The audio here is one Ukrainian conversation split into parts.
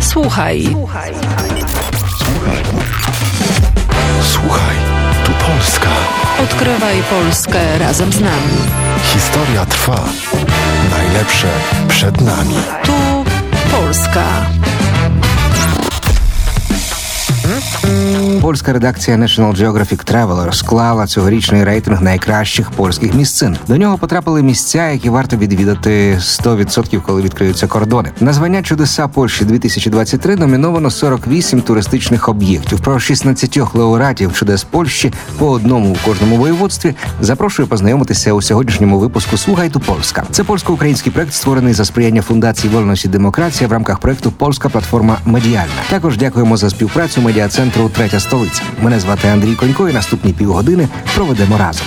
Słuchaj. Słuchaj. Słuchaj, tu Polska. Odkrywaj Polskę razem z nami. Historia trwa. Najlepsze przed nami. Tu Polska. Польська редакція National Geographic Traveler склала цьогорічний рейтинг найкращих польських місцин. До нього потрапили місця, які варто відвідати 100%, коли відкриються кордони. На звання чудеса Польщі 2023 номіновано 48 туристичних об'єктів. Про 16 лауреатів чудес Польщі по одному у кожному воєводстві запрошую познайомитися у сьогоднішньому випуску Слухайту Польська. Це польсько-український проект, створений за сприяння фундації вольності демократія в рамках проекту Польська платформа медіальна. Також дякуємо за співпрацю медіа-центру Третя столиця. Мене звати Андрій Конько. і Наступні півгодини проведемо разом.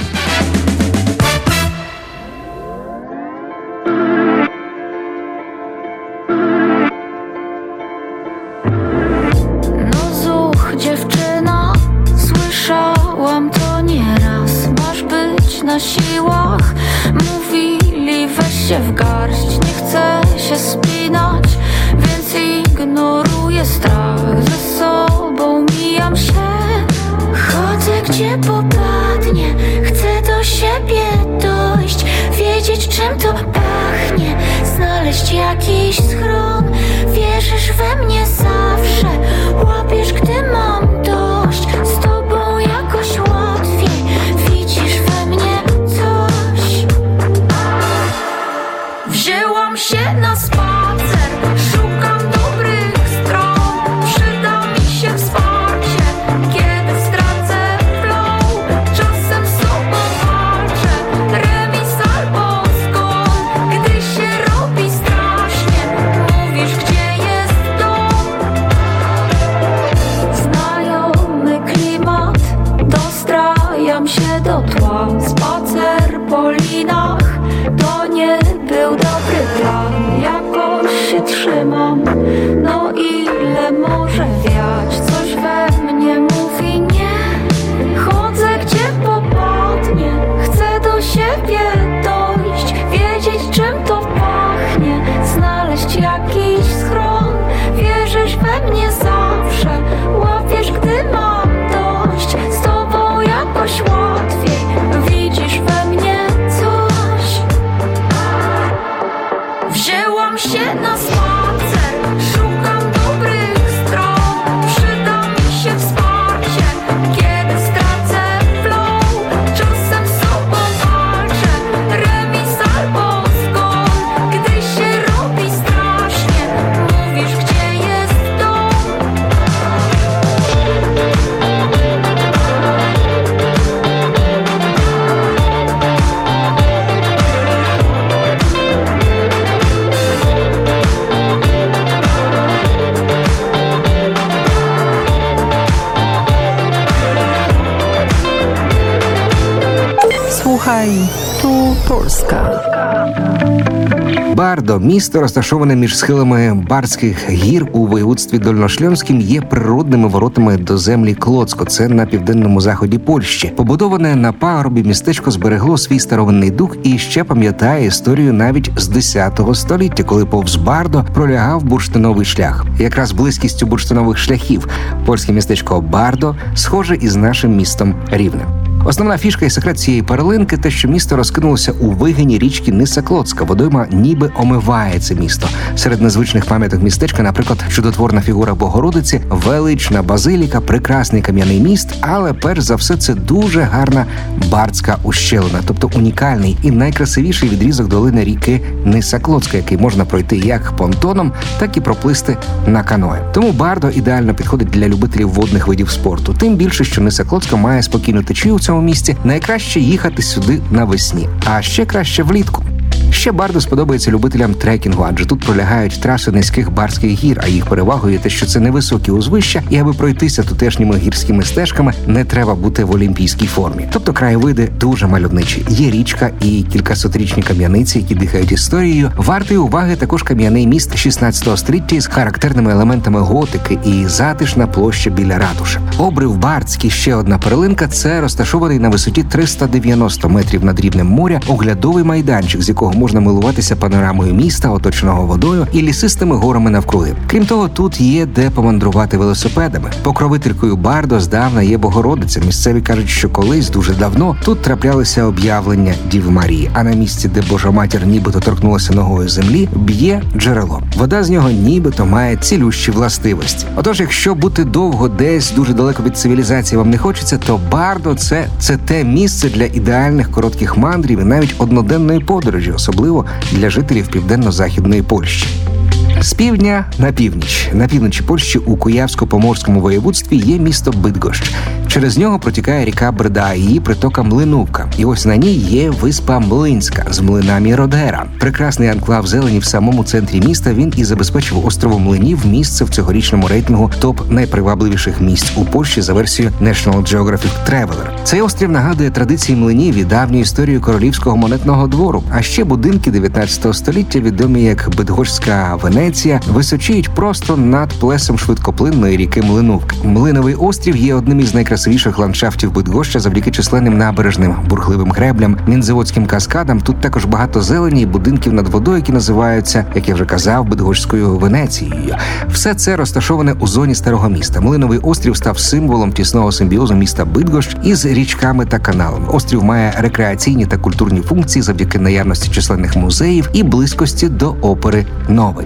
Tu Бардо, місто, розташоване між схилами Барських гір у воєводстві Дольношльонським, є природними воротами до землі Клоцко. Це на південному заході Польщі. Побудоване на пагорбі містечко зберегло свій старовинний дух і ще пам'ятає історію навіть з 10 століття, коли повз Бардо пролягав бурштиновий шлях. Якраз близькістю бурштинових шляхів польське містечко Бардо схоже із нашим містом Рівнем. Основна фішка і секрет цієї перлинки те, що місто розкинулося у вигині річки Ниса Клоцка. Водойма ніби омиває це місто. Серед незвичних пам'яток містечка, наприклад, чудотворна фігура Богородиці, велична базиліка, прекрасний кам'яний міст. Але перш за все, це дуже гарна бардська ущелина, тобто унікальний і найкрасивіший відрізок долини ріки Ниса Клоцка, який можна пройти як понтоном, так і проплисти на каное. Тому бардо ідеально підходить для любителів водних видів спорту. Тим більше, що Ниса Клоцка має спокійну течію у цьому місті. Найкраще їхати сюди навесні, а ще краще влітку. Ще Бардо сподобається любителям трекінгу, адже тут пролягають траси низьких барських гір, а їх перевагою те, що це невисокі узвища, і аби пройтися тутешніми гірськими стежками, не треба бути в олімпійській формі. Тобто краєвиди дуже мальовничі. Є річка і кількасотрічні кам'яниці, які дихають історією. Вартий уваги також кам'яний міст 16 століття з характерними елементами готики і затишна площа біля ратуші. Обрив Бардський ще одна перлинка. Це розташований на висоті 390 метрів над рівнем моря оглядовий майданчик, з якого можна милуватися панорамою міста, оточеного водою і лісистими горами навкруги. Крім того, тут є де помандрувати велосипедами. Покровителькою Бардо здавна є Богородиця. Місцеві кажуть, що колись дуже давно тут траплялися об'явлення Діви Марії, а на місці, де Божа матір нібито торкнулася ногою землі, б'є джерело. Вода з нього нібито має цілющі властивості. Отож, якщо бути довго десь дуже далеко від цивілізації вам не хочеться, то Бардо це, це те місце для ідеальних коротких мандрів і навіть одноденної подорожі, особливо для жителів південно-західної Польщі. З півдня на північ на півночі Польщі у Куявсько-Поморському воєводстві є місто Бидгощ. Через нього протікає ріка Бреда, її притока Млиновка. І ось на ній є виспа Млинська з млинами Родера. Прекрасний анклав зелені в самому центрі міста. Він і забезпечив острову млинів місце в цьогорічному рейтингу топ найпривабливіших місць у Польщі за версією National Geographic Traveler. Цей острів нагадує традиції млинів і давню історію королівського монетного двору. А ще будинки 19 століття, відомі як Бидгощська Венеція, височіють просто над плесом швидкоплинної ріки Млиновки. Млиновий острів є одним із найкрасивіших ландшафтів Бидгоща завдяки численним набережним, бурхливим греблям, мінзаводським каскадам. Тут також багато зелені і будинків над водою, які називаються, як я вже казав, Бидгощською Венецією. Все це розташоване у зоні старого міста. Млиновий острів став символом тісного симбіозу міста Бидгощ із річками та каналами. Острів має рекреаційні та культурні функції завдяки наявності численних музеїв і близькості до опери Новий.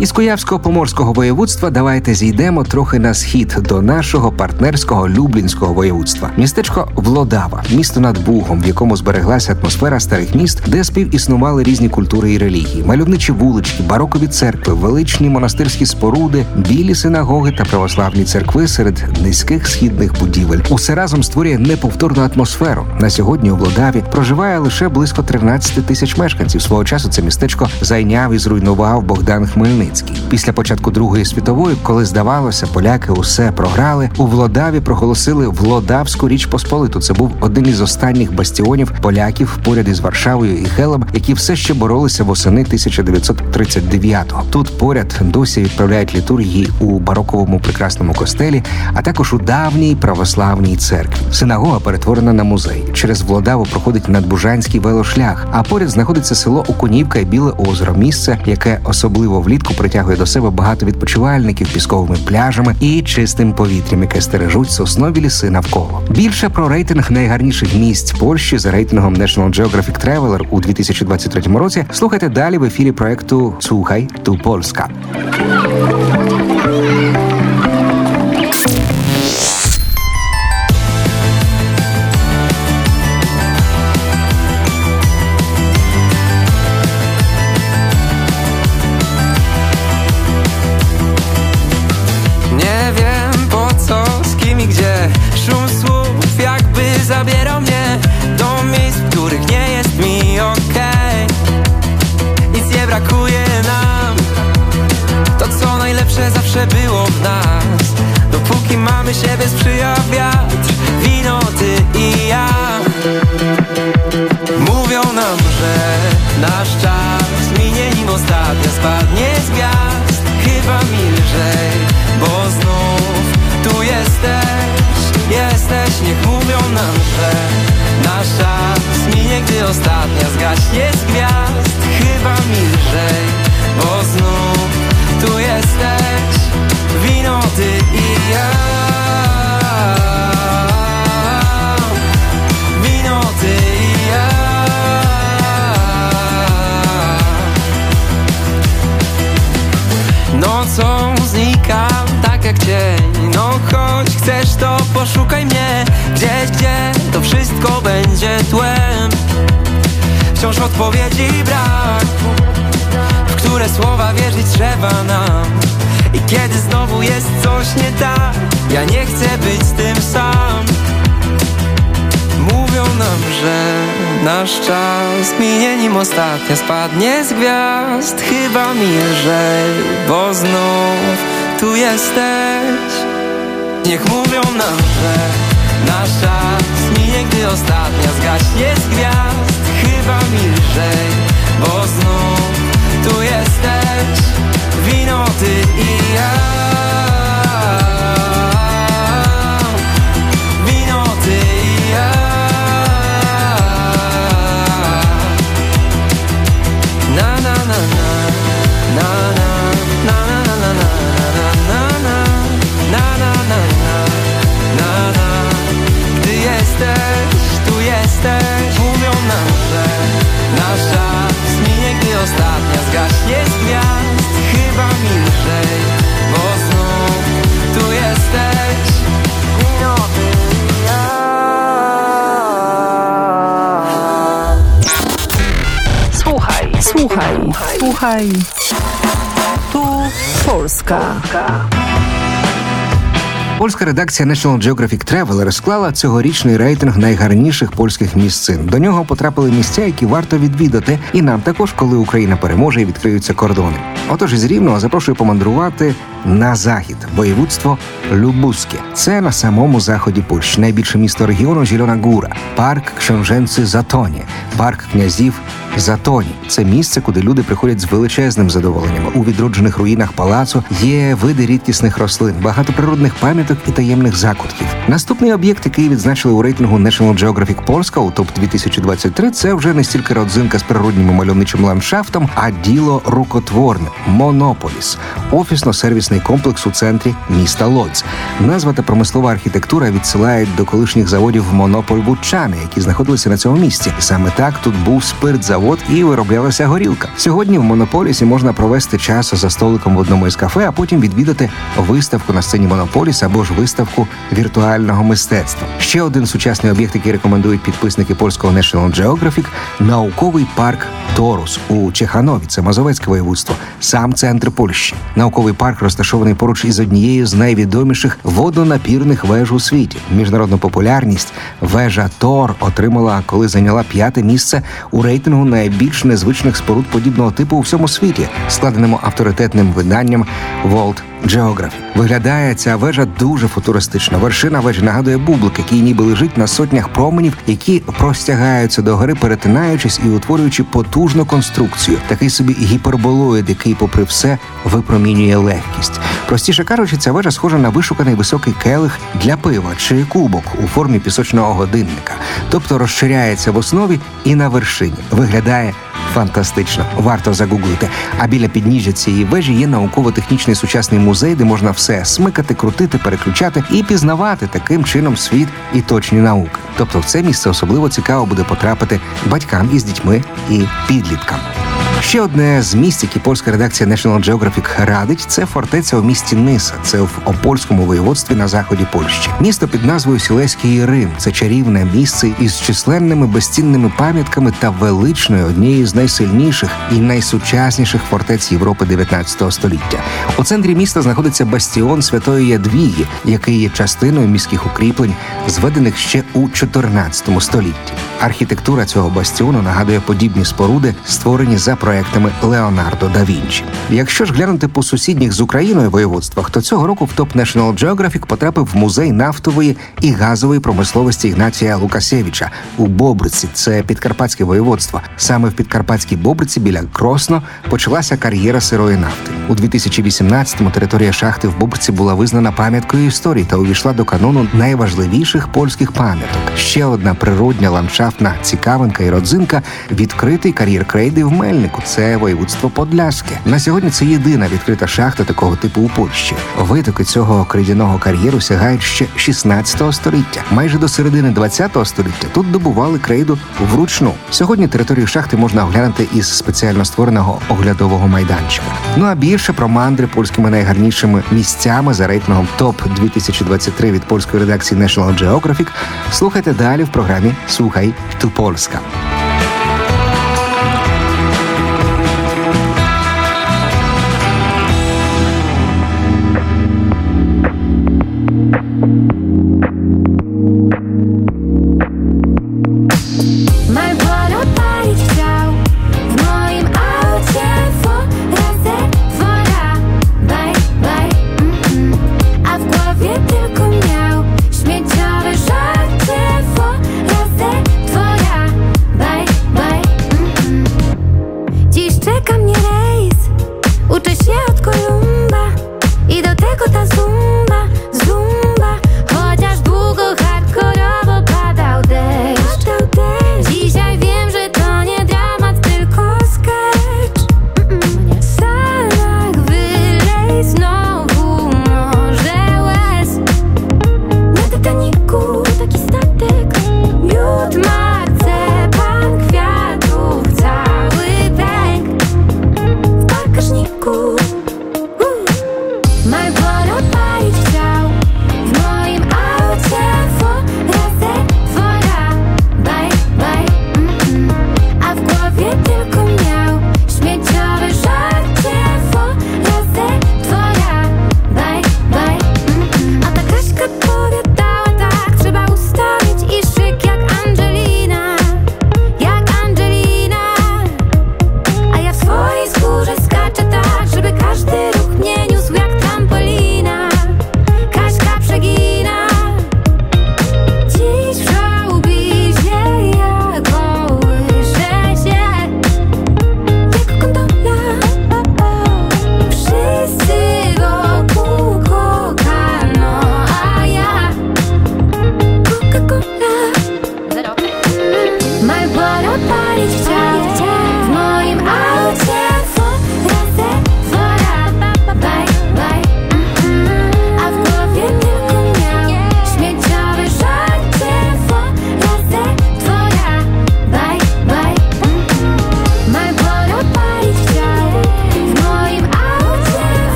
Із Куявсько-Поморського воєводства давайте зійдемо трохи на схід до нашого партнерського Люблінського воєводства. Містечко Влодава, місто над Бугом, в якому збереглася атмосфера старих міст, де співіснували різні культури і релігії, мальовничі вулички, барокові церкви, величні монастирські споруди, білі синагоги та православні церкви серед низьких східних будівель. Усе разом створює неповторну атмосферу. На сьогодні у Влодаві проживає лише близько 13 тисяч мешканців. Свого часу це містечко зайняв і зруйнував Богдан Хмельницький. Після початку Другої світової, коли здавалося, поляки усе програли, у Влодаві проголосили Влодавську річ Посполиту. Це був один із останніх бастіонів поляків поряд із Варшавою і Хелем, які все ще боролися восени 1939-го. Тут поряд досі відправляють літургії у бароковому прекрасному костелі, а також у давній православній церкві. Синагога перетворена на музей. Через Влодаву проходить надбужанський велошлях, а поряд знаходиться село Окунівка і Біле озеро, місце, яке особливо влітку притягує до себе багато відпочивальників пісковими пляжами і чистим повітрям, яке стережуть соснові ліси навколо. Більше про рейтинг найгарніших місць Польщі за рейтингом National Geographic Traveler у 2023 році. Слухайте далі в ефірі проекту Цухай ту Польська. Mamy siebie sprzyja wiatr Wino, ty i ja. Mówią nam, że nasz czas minie nim ostatnia spadnie z gwiazd. Chyba milżej, bo znów tu jesteś, jesteś Niech mówią nam, że nasz czas minie, gdy ostatnia zgaśnie z gwiazd. Chyba milżej, bo znów tu jesteś. Wino, ty i ja jak cień. No choć chcesz to poszukaj mnie. Gdzieś, gdzie to wszystko będzie tłem. Wciąż odpowiedzi brak. W które słowa wierzyć trzeba nam. I kiedy znowu jest coś nie tak Ja nie chcę być tym sam. Mówią nam, że nasz czas minie nim ostatnia spadnie z gwiazd. Chyba milżej, bo znów tu jesteś. Niech mówią nam, że nasz czas minie, gdy ostatnia zgaśnie z gwiazd. Chyba milżej, bo znów tu jesteś. Wino, ty i ja Słuchaj, tu Polska. Польська редакція National Geographic Traveler розклала цьогорічний рейтинг найгарніших польських місцин. До нього потрапили місця, які варто відвідати, і нам також, коли Україна переможе і відкриються кордони. Отож, із Рівного запрошую помандрувати на захід, воєводство Любузьке. Це на самому заході Польщі. Найбільше місто регіону Зелена Гура, парк Książęcy Затоні, парк князів Затоні. Це місце, куди люди приходять з величезним задоволенням. У відроджених руїнах палацу є види рідкісних рослин, багато природних пам'яток і таємних закутків. Наступний об'єкт, який відзначили у рейтингу National Geographic Polska у топ 2023 це вже не стільки родзинка з природнім мальовничим ландшафтом, а діло рукотворне Монополіс, офісно-сервісний комплекс у центрі міста Лодз. Назва та промислова архітектура відсилають до колишніх заводів Монополь Бучани, які знаходилися на цьому місці. Саме так тут був спиртзавод і вироблялася горілка. Сьогодні в монополісі можна провести час за столиком в одному із кафе, а потім відвідати виставку на сцені Монополіс або ж виставку віртуального мистецтва. Ще один сучасний об'єкт, який рекомендують підписники польського National Geographic – науковий парк Торус у Чеханові. Це Мазовецьке воєводство, сам центр Польщі. Науковий парк розташований поруч із однією з найвідоміших водонапірних веж у світі. Міжнародну популярність вежа Тор отримала, коли зайняла п'яте місце у рейтингу найбільш незвичних споруд подібного типу у всьому світі, складеному авторитетним виданням World Geography. Виглядає ця вежа дуже футуристично. Вершина вежі нагадує бублик, який ніби лежить на сотнях променів, які простягаються до гори, перетинаючись і утворюючи потужну конструкцію. Такий собі гіперболоїд, який, попри все, випромінює легкість. Простіше кажучи, ця вежа схожа на вишуканий високий келих для пива чи кубок у формі пісочного годинника, тобто розширяється в основі і на вершині. Виглядає Фантастично, варто загуглити. А біля підніжжя цієї вежі є науково-технічний сучасний музей, де можна все смикати, крутити, переключати і пізнавати таким чином світ і точні науки. Тобто, в це місце особливо цікаво буде потрапити батькам із дітьми і підліткам. Ще одне з місць, які польська редакція National Geographic радить, це фортеця у місті Ниса. Це в опольському воєводстві на заході Польщі. Місто під назвою Сілеський Рим. Це чарівне місце із численними безцінними пам'ятками та величною однією з найсильніших і найсучасніших фортець Європи 19 століття. У центрі міста знаходиться бастіон Святої Ядвіги, який є частиною міських укріплень, зведених ще у 14 столітті. Архітектура цього бастіону нагадує подібні споруди, створені за проектами Леонардо да Вінчі. Якщо ж глянути по сусідніх з Україною воєводствах, то цього року в топ National Geographic потрапив музей нафтової і газової промисловості Ігнатія Лукасєвича у Бобриці. Це підкарпатське воєводство. Саме в підкарпатській Бобриці біля Кросно почалася кар'єра сирої нафти. У 2018-му територія шахти в Бобриці була визнана пам'яткою історії та увійшла до канону найважливіших польських пам'яток. Ще одна природня ландшафтна цікавинка і родзинка відкритий кар'єр крейди в Мельнику. Це воєводство Подляське. На сьогодні це єдина відкрита шахта такого типу у Польщі. Витоки цього крейдяного кар'єру сягають ще 16 століття. Майже до середини 20 століття тут добували крейду вручну. Сьогодні територію шахти можна оглянути із спеціально створеного оглядового майданчика. Ну а більше про мандри польськими найгарнішими місцями за рейтингом ТОП 2023 від польської редакції National Geographic слухайте далі в програмі Слухай ту Польська.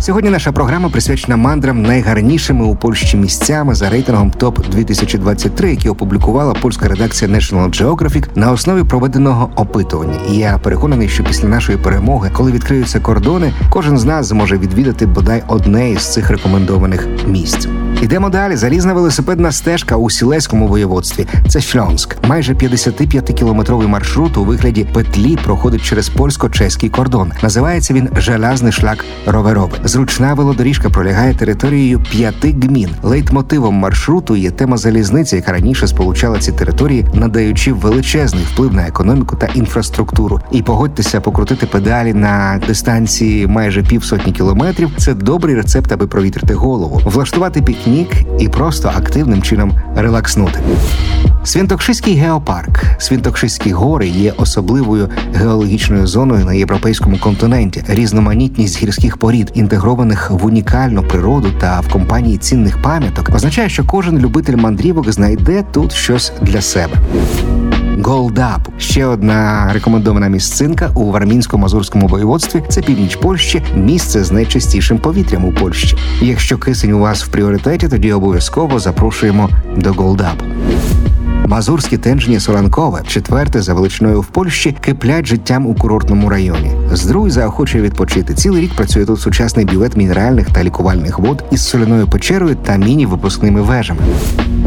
Сьогодні наша програма присвячена мандрам найгарнішими у Польщі місцями за рейтингом ТОП 2023, які опублікувала польська редакція National Geographic на основі проведеного опитування. І я переконаний, що після нашої перемоги, коли відкриються кордони, кожен з нас зможе відвідати бодай одне із цих рекомендованих місць. Ідемо далі. Залізна велосипедна стежка у сілеському воєводстві. Це Шльонськ. Майже 55-кілометровий маршрут у вигляді петлі проходить через польсько-чеський кордон. Називається він Железний шлях роверовий. Зручна велодоріжка пролягає територією п'яти гмін. Лейтмотивом маршруту є тема залізниці, яка раніше сполучала ці території, надаючи величезний вплив на економіку та інфраструктуру. І погодьтеся, покрутити педалі на дистанції майже півсотні кілометрів. Це добрий рецепт, аби провітрити голову, влаштувати пікнік і просто активним чином релакснути. Свінтокшиський геопарк. Свінтокшиські гори є особливою геологічною зоною на європейському континенті. Різноманітність гірських порід, інтегрованих в унікальну природу та в компанії цінних пам'яток, означає, що кожен любитель мандрівок знайде тут щось для себе. Голдап ще одна рекомендована місцинка у Вармінсько-Мазурському воєводстві. Це північ Польщі, місце з найчистішим повітрям у Польщі. Якщо кисень у вас в пріоритеті, тоді обов'язково запрошуємо до Голдапу. Мазурські тенджні Соранкове, четверте за величиною в Польщі, киплять життям у курортному районі. Здруй заохочує відпочити. Цілий рік працює тут сучасний бювет мінеральних та лікувальних вод із соляною печерою та міні-випускними вежами.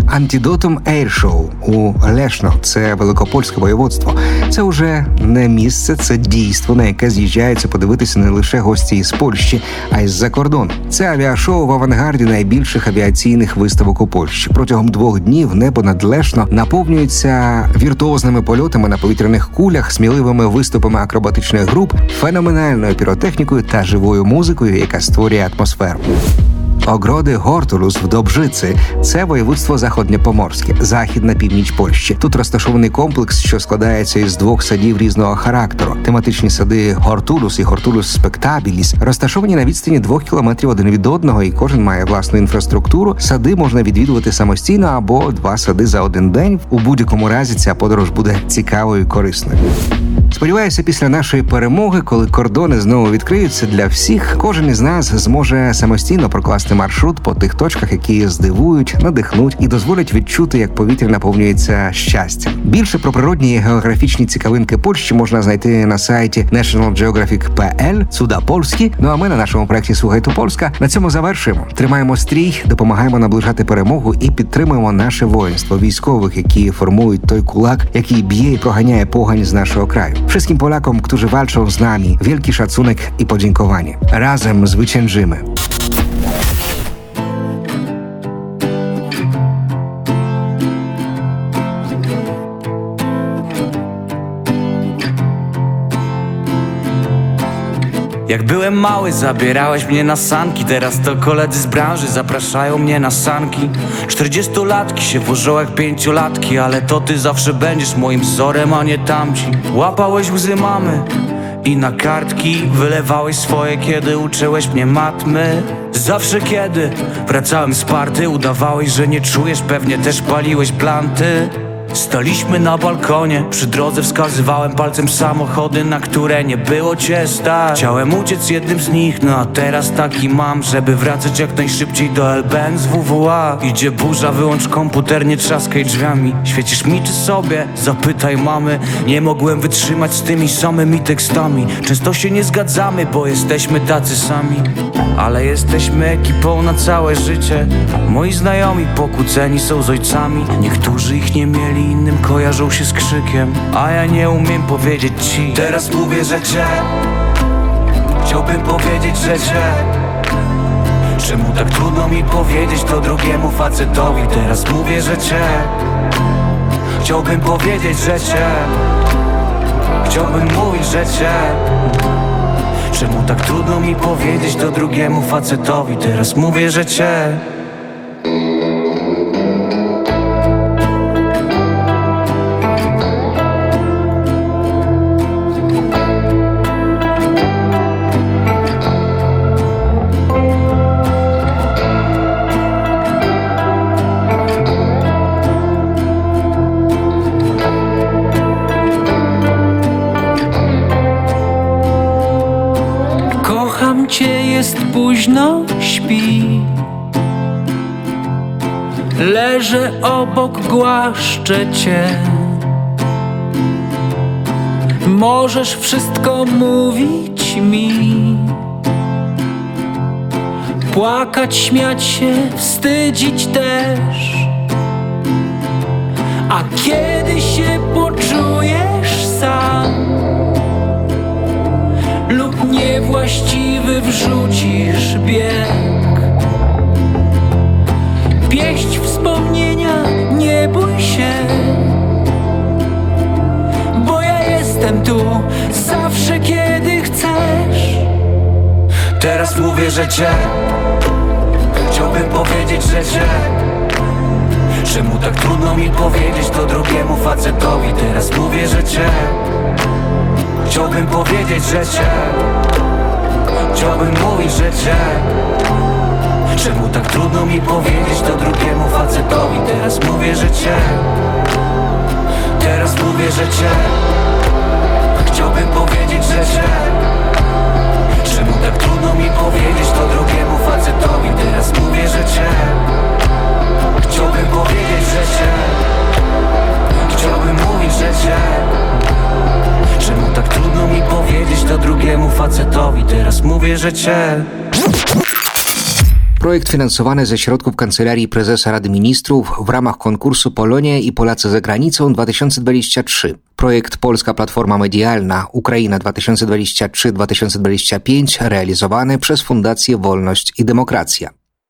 Антідотом Ейршоу у Лешно це великопольське воєводство. Це вже не місце, це дійство, на яке з'їжджаються подивитися не лише гості із Польщі, а й з-за кордону. Це авіашоу в авангарді найбільших авіаційних виставок у Польщі. Протягом двох днів небо над Лешно наповнюється віртуозними польотами на повітряних кулях, сміливими виступами акробатичних груп, феноменальною піротехнікою та живою музикою, яка створює атмосферу. Огроди Гортулус в Добжиці це воєводство Заходньопоморське, західна північ Польщі. Тут розташований комплекс, що складається із двох садів різного характеру. Тематичні сади Гортулус і Гортулус Спектабіліс розташовані на відстані двох кілометрів один від одного, і кожен має власну інфраструктуру. Сади можна відвідувати самостійно або два сади за один день. У будь-якому разі ця подорож буде цікавою і корисною. Сподіваюся, після нашої перемоги, коли кордони знову відкриються для всіх, кожен із нас зможе самостійно прокласти маршрут по тих точках, які здивують, надихнуть і дозволять відчути, як повітря наповнюється щастям. Більше про природні і географічні цікавинки Польщі можна знайти на сайті National Geographic.pl, Суда Польські. Ну а ми на нашому проєкті Слухайте Польська на цьому завершуємо. Тримаємо стрій, допомагаємо наближати перемогу і підтримуємо наше воїнство військових, які формують той кулак, який б'є і проганяє погань з нашого kraju. Wszystkim Polakom, którzy walczą z nami, wielki szacunek i podziękowanie. Razem zwyciężymy. Jak byłem mały, zabierałeś mnie na sanki. Teraz to koledzy z branży zapraszają mnie na sanki. Czterdziestolatki się wożą jak pięciolatki Ale to ty zawsze będziesz moim wzorem, a nie tamci. Łapałeś łzy mamy i na kartki wylewałeś swoje, kiedy uczyłeś mnie matmy. Zawsze kiedy wracałem z party Udawałeś, że nie czujesz, pewnie też paliłeś planty Staliśmy na balkonie, przy drodze wskazywałem palcem samochody, na które nie było cię stać. Chciałem uciec jednym z nich, no a teraz taki mam, żeby wracać jak najszybciej do LBN z WWA Idzie burza, wyłącz komputer, nie trzaskaj drzwiami. Świecisz mi czy sobie? Zapytaj mamy. Nie mogłem wytrzymać z tymi samymi tekstami. Często się nie zgadzamy, bo jesteśmy tacy sami. Ale jesteśmy ekipą na całe życie. Moi znajomi pokłóceni są z ojcami. Niektórzy ich nie mieli, innym kojarzą się z krzykiem A ja nie umiem powiedzieć ci. Teraz mówię, że cię. Chciałbym powiedzieć, że cię. Czemu tak trudno mi powiedzieć to drugiemu facetowi? Teraz mówię, że cię. Chciałbym powiedzieć, że cię. Chciałbym mówić, że cię. Czemu tak trudno mi powiedzieć to drugiemu facetowi? Teraz mówię, że cię późno, śpi. Leżę obok, głaszczę cię. Możesz wszystko mówić mi. Płakać, śmiać się, wstydzić też. A kiedy się poczujesz sam lub niewłaściwy wrzucisz bieg, pieść wspomnienia, nie bój się, bo ja jestem tu zawsze, kiedy chcesz. Teraz mówię, że cię chciałbym powiedzieć, że cię. Czemu tak trudno mi powiedzieć to drugiemu facetowi Teraz mówię, że cię Chciałbym powiedzieć, że cię. Chciałbym mówić, że cię. Czemu tak trudno mi powiedzieć to drugiemu facetowi? Teraz mówię, że cię. Teraz mówię, że cię. Chciałbym powiedzieć, że cię. Czemu tak trudno mi powiedzieć to drugiemu facetowi? Teraz mówię, że cię. Chciałbym powiedzieć, że cię. Chciałbym mówić, że cię Czemu tak trudno mi powiedzieć to drugiemu facetowi Teraz mówię, że cię Projekt finansowany ze środków Kancelarii Prezesa Rady Ministrów w ramach konkursu Polonia i Polacy za granicą 2023. Projekt Polska Platforma Medialna Ukraina 2023-2025 realizowany przez Fundację Wolność i Demokracja.